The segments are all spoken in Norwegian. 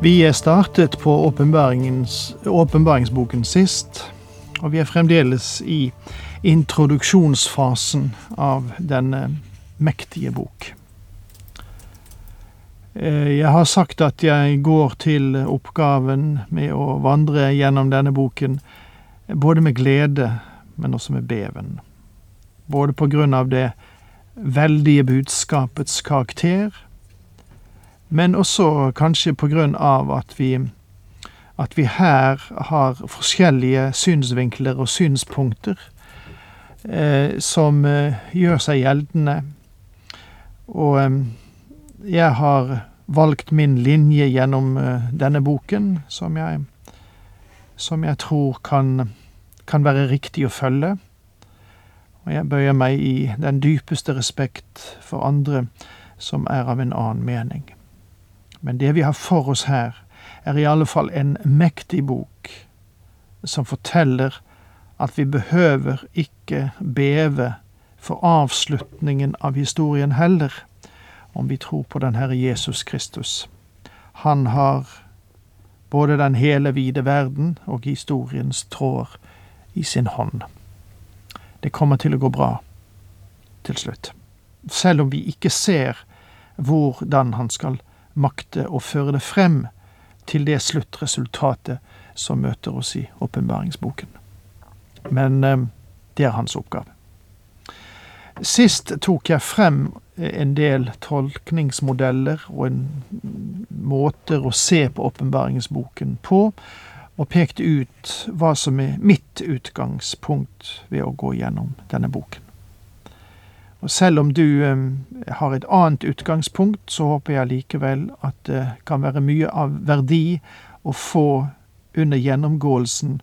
Vi startet på åpenbaringsboken sist, og vi er fremdeles i introduksjonsfasen av denne mektige bok. Eh, jeg har sagt at jeg går til oppgaven med å vandre gjennom denne boken både med glede, men også med beven. Både på grunn av det veldige budskapets karakter, men også kanskje på grunn av at vi, at vi her har forskjellige synsvinkler og synspunkter eh, som eh, gjør seg gjeldende. Og eh, jeg har valgt min linje gjennom eh, denne boken, som jeg, som jeg tror kan, kan være riktig å følge. Og jeg bøyer meg i den dypeste respekt for andre som er av en annen mening. Men det vi har for oss her, er i alle fall en mektig bok som forteller at vi behøver ikke beve for avslutningen av historien heller, om vi tror på den Herre Jesus Kristus. Han har både den hele vide verden og historiens tråder i sin hånd. Det kommer til å gå bra til slutt, selv om vi ikke ser hvordan han skal makte å føre det frem til det sluttresultatet som møter oss i åpenbaringsboken. Men eh, det er hans oppgave. Sist tok jeg frem en del tolkningsmodeller og en måter å se på åpenbaringsboken på, og pekte ut hva som er mitt utgangspunkt ved å gå gjennom denne boken. Og selv om du har et annet utgangspunkt, så håper jeg likevel at det kan være mye av verdi å få under gjennomgåelsen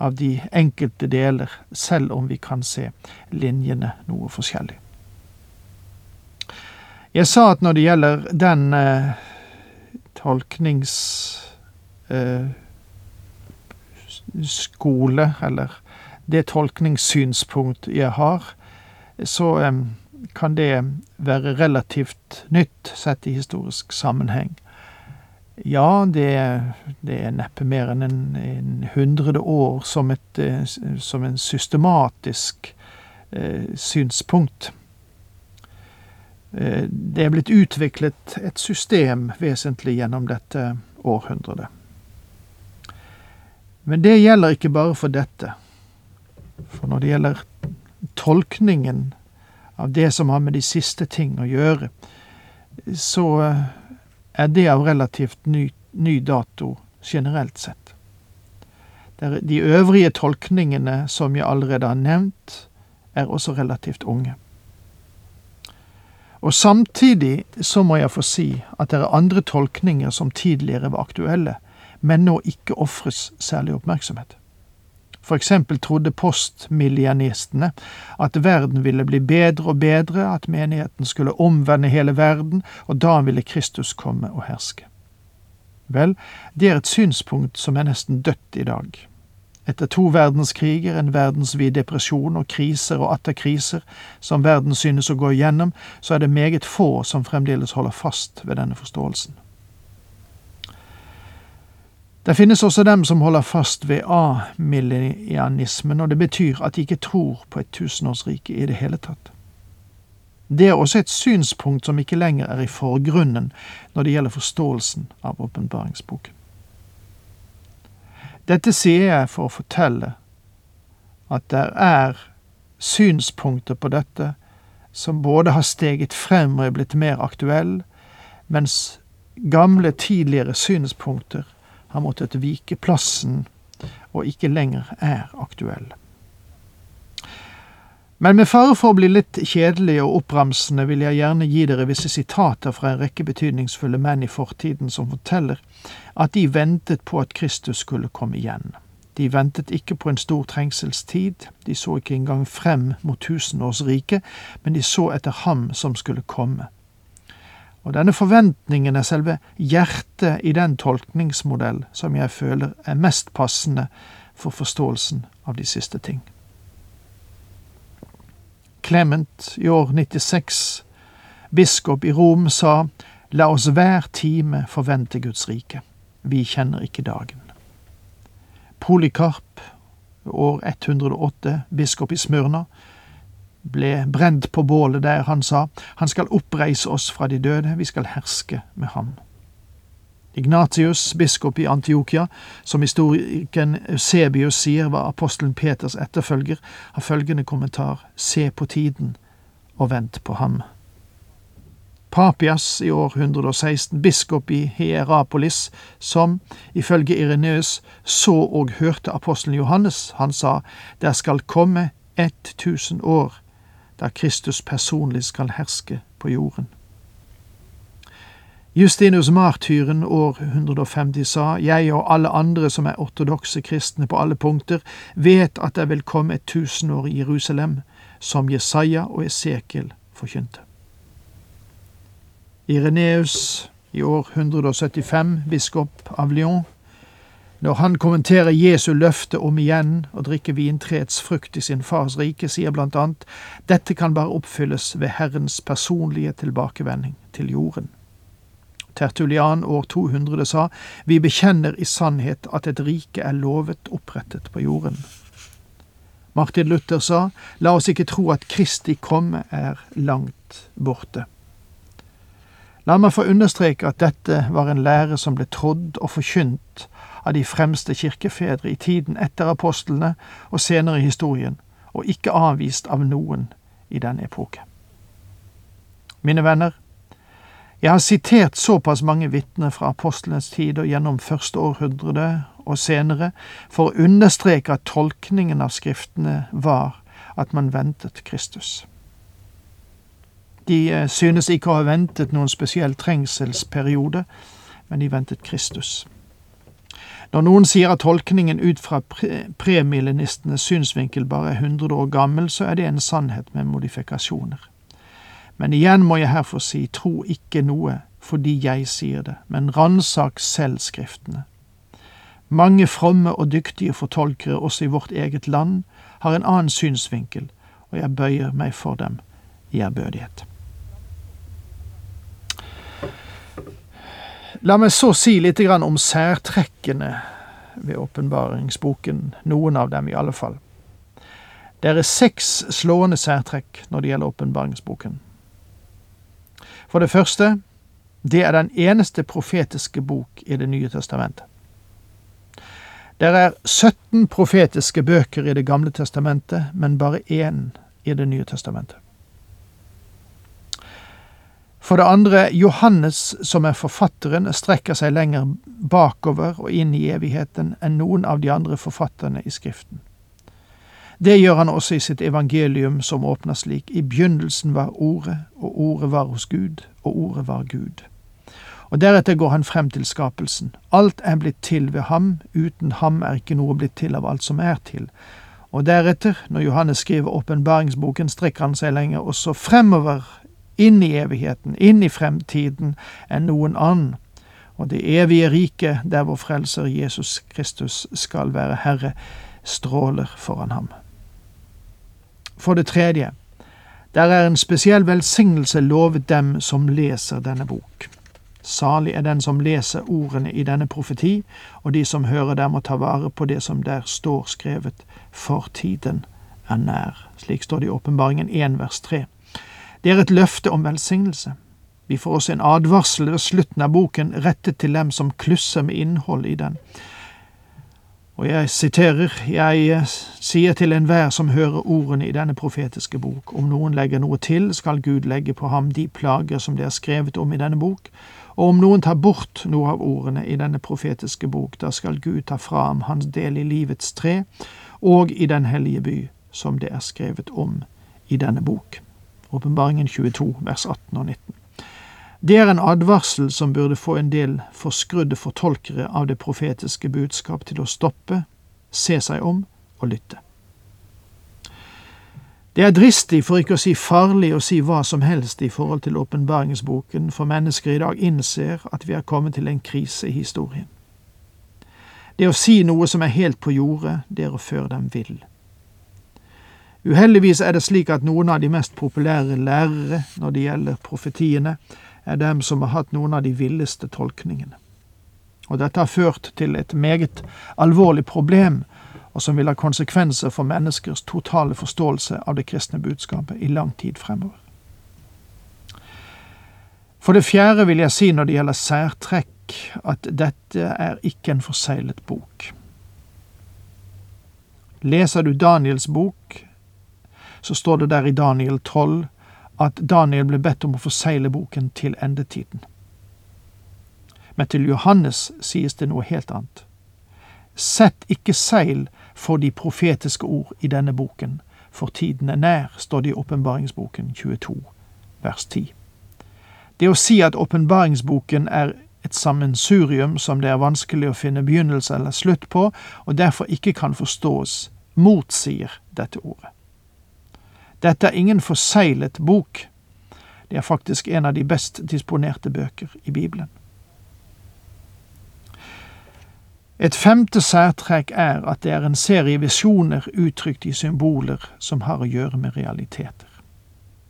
av de enkelte deler, selv om vi kan se linjene noe forskjellig. Jeg sa at når det gjelder den uh, tolkningsskole, uh, eller det tolkningssynspunkt jeg har, så kan det være relativt nytt sett i historisk sammenheng. Ja, det, det er neppe mer enn en, en hundrede år som, et, som en systematisk eh, synspunkt. Eh, det er blitt utviklet et system vesentlig gjennom dette århundret. Men det gjelder ikke bare for dette. For når det gjelder tolkningen av det som har med de siste ting å gjøre, så eh, er det av relativt ny, ny dato generelt sett. De øvrige tolkningene som jeg allerede har nevnt, er også relativt unge. Og samtidig så må jeg få si at det er andre tolkninger som tidligere var aktuelle, men nå ikke ofres særlig oppmerksomhet. For eksempel trodde postmillianistene at verden ville bli bedre og bedre, at menigheten skulle omvende hele verden, og da ville Kristus komme og herske. Vel, det er et synspunkt som er nesten dødt i dag. Etter to verdenskriger, en verdensvid depresjon og kriser og atter kriser som verden synes å gå igjennom, så er det meget få som fremdeles holder fast ved denne forståelsen. Det finnes også dem som holder fast ved amillianismen, og det betyr at de ikke tror på et tusenårsrike i det hele tatt. Det er også et synspunkt som ikke lenger er i forgrunnen når det gjelder forståelsen av åpenbaringsboken. Dette sier jeg for å fortelle at det er synspunkter på dette som både har steget frem og er blitt mer aktuelle, mens gamle, tidligere synspunkter har måttet vike plassen og ikke lenger er aktuell. Men med fare for å bli litt kjedelig og oppramsende vil jeg gjerne gi dere visse sitater fra en rekke betydningsfulle menn i fortiden som forteller at de ventet på at Kristus skulle komme igjen. De ventet ikke på en stor trengselstid, de så ikke engang frem mot tusenårsriket, men de så etter ham som skulle komme. Og denne forventningen er selve hjertet i den tolkningsmodell som jeg føler er mest passende for forståelsen av de siste ting. Clement, i år 96, biskop i Rom, sa La oss hver time forvente Guds rike. Vi kjenner ikke dagen. Polikarp, år 108, biskop i Smyrna, ble brent på bålet der han sa, Han skal oppreise oss fra de døde, vi skal herske med ham. Ignatius, biskop i Antiokia, som historikeren Eusebius sier var apostelen Peters etterfølger, har følgende kommentar Se på tiden og vent på ham. Papias, i år 116, biskop i Hierapolis, som, ifølge Ireneus, så og hørte apostelen Johannes, han sa, Der skal komme ett tusen år da Kristus personlig skal herske på jorden. Justinus martyren år 150 sa, Jeg og alle andre som er ortodokse kristne på alle punkter, vet at det vil komme et tusenår i Jerusalem, som Jesaja og Esekiel forkynte. Ireneus, i år 175, biskop av Lyon, når han kommenterer Jesu løfte om igjen å drikke vintreets frukt i sin fars rike, sier blant annet dette kan bare oppfylles ved Herrens personlige tilbakevending til jorden. Tertulian år 200 sa vi bekjenner i sannhet at et rike er lovet opprettet på jorden. Martin Luther sa la oss ikke tro at Kristi komme er langt borte. La meg få understreke at dette var en lære som ble trodd og forkynt av de fremste kirkefedre i tiden etter apostlene og senere i historien, og ikke avvist av noen i denne epoke. Mine venner, jeg har sitert såpass mange vitner fra apostlenes tid og gjennom første århundre og senere for å understreke at tolkningen av Skriftene var at man ventet Kristus. De eh, synes ikke å ha ventet noen spesiell trengselsperiode, men de ventet Kristus. Når noen sier at tolkningen ut fra premillenistenes synsvinkel bare er 100 år gammel, så er det en sannhet med modifikasjoner. Men igjen må jeg her få si, tro ikke noe fordi jeg sier det, men ransak selv Skriftene. Mange fromme og dyktige fortolkere også i vårt eget land har en annen synsvinkel, og jeg bøyer meg for dem i ærbødighet. La meg så si litt om særtrekkene ved åpenbaringsboken, noen av dem i alle fall. Det er seks slående særtrekk når det gjelder åpenbaringsboken. For det første, det er den eneste profetiske bok i Det nye testamentet. Det er 17 profetiske bøker i Det gamle testamentet, men bare én i Det nye testamentet. For det andre, Johannes, som er forfatteren, strekker seg lenger bakover og inn i evigheten enn noen av de andre forfatterne i Skriften. Det gjør han også i sitt evangelium, som åpner slik. I begynnelsen var Ordet, og Ordet var hos Gud, og Ordet var Gud. Og deretter går han frem til skapelsen. Alt er blitt til ved ham, uten ham er ikke noe blitt til av alt som er til. Og deretter, når Johannes skriver åpenbaringsboken, strekker han seg lenger også fremover inn i evigheten, inn i fremtiden, enn noen annen. Og det evige riket, der vår Frelser Jesus Kristus skal være Herre, stråler foran ham. For det tredje, der er en spesiell velsignelse lovet dem som leser denne bok. Salig er den som leser ordene i denne profeti, og de som hører dem og tar vare på det som der står skrevet, for tiden er nær. Slik står det i Åpenbaringen 1 vers 3. Det er et løfte om velsignelse. Vi får også en advarsel ved slutten av boken rettet til dem som klusser med innhold i den. Og jeg siterer, jeg eh, sier til enhver som hører ordene i denne profetiske bok, om noen legger noe til, skal Gud legge på ham de plager som det er skrevet om i denne bok, og om noen tar bort noe av ordene i denne profetiske bok, da skal Gud ta fra ham hans del i livets tre, og i den hellige by, som det er skrevet om i denne bok. Åpenbaringen 22, vers 18 og 19. Det er en advarsel som burde få en del forskrudde fortolkere av det profetiske budskap til å stoppe, se seg om og lytte. Det er dristig, for ikke å si farlig, å si hva som helst i forhold til åpenbaringsboken, for mennesker i dag innser at vi er kommet til en krise i historien. Det å si noe som er helt på jordet, det er å føre dem vill. Uheldigvis er det slik at noen av de mest populære lærere når det gjelder profetiene, er dem som har hatt noen av de villeste tolkningene. Og dette har ført til et meget alvorlig problem, og som vil ha konsekvenser for menneskers totale forståelse av det kristne budskapet i lang tid fremover. For det fjerde vil jeg si når det gjelder særtrekk, at dette er ikke en forseglet bok. Leser du Daniels bok, så står det der i Daniel 12 at Daniel ble bedt om å forsegle boken til endetiden. Men til Johannes sies det noe helt annet. Sett ikke seil for de profetiske ord i denne boken, for tiden er nær, står det i åpenbaringsboken 22, vers 10. Det å si at åpenbaringsboken er et sammensurium som det er vanskelig å finne begynnelse eller slutt på, og derfor ikke kan forstås, motsier dette ordet. Dette er ingen forseglet bok. Det er faktisk en av de best disponerte bøker i Bibelen. Et femte særtrekk er at det er en serie visjoner uttrykt i symboler som har å gjøre med realiteter.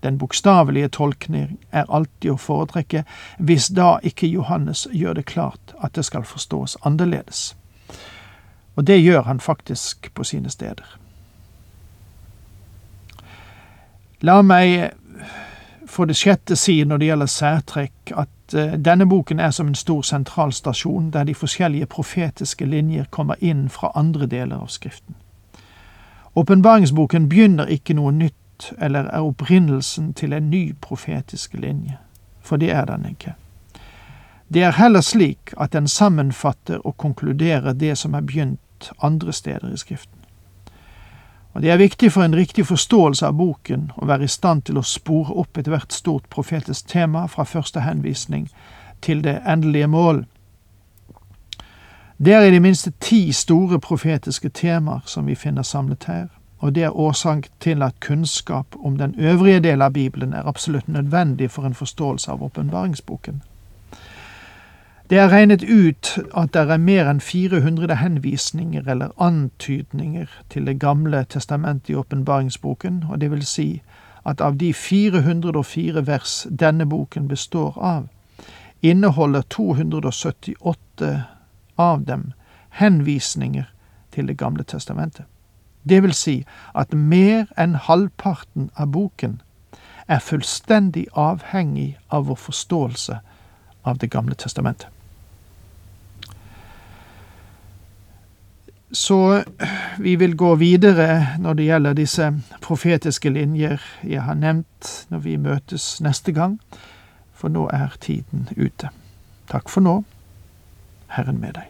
Den bokstavelige tolkning er alltid å foretrekke, hvis da ikke Johannes gjør det klart at det skal forstås annerledes. Og det gjør han faktisk på sine steder. La meg for det sjette si når det gjelder særtrekk, at uh, denne boken er som en stor sentralstasjon der de forskjellige profetiske linjer kommer inn fra andre deler av Skriften. Åpenbaringsboken begynner ikke noe nytt eller er opprinnelsen til en ny profetisk linje, for det er den ikke. Det er heller slik at den sammenfatter og konkluderer det som er begynt andre steder i Skriften. Og Det er viktig for en riktig forståelse av boken å være i stand til å spore opp ethvert stort profetisk tema fra første henvisning til det endelige mål. Det er i det minste ti store profetiske temaer som vi finner samlet her, og det er årsak til at kunnskap om den øvrige del av Bibelen er absolutt nødvendig for en forståelse av åpenbaringsboken. Det er regnet ut at det er mer enn 400 henvisninger eller antydninger til Det gamle testamentet i åpenbaringsboken, og det vil si at av de 404 vers denne boken består av, inneholder 278 av dem henvisninger til Det gamle testamentet. Det vil si at mer enn halvparten av boken er fullstendig avhengig av vår forståelse av Det gamle testamentet. Så vi vil gå videre når det gjelder disse profetiske linjer jeg har nevnt når vi møtes neste gang, for nå er tiden ute. Takk for nå. Herren med deg.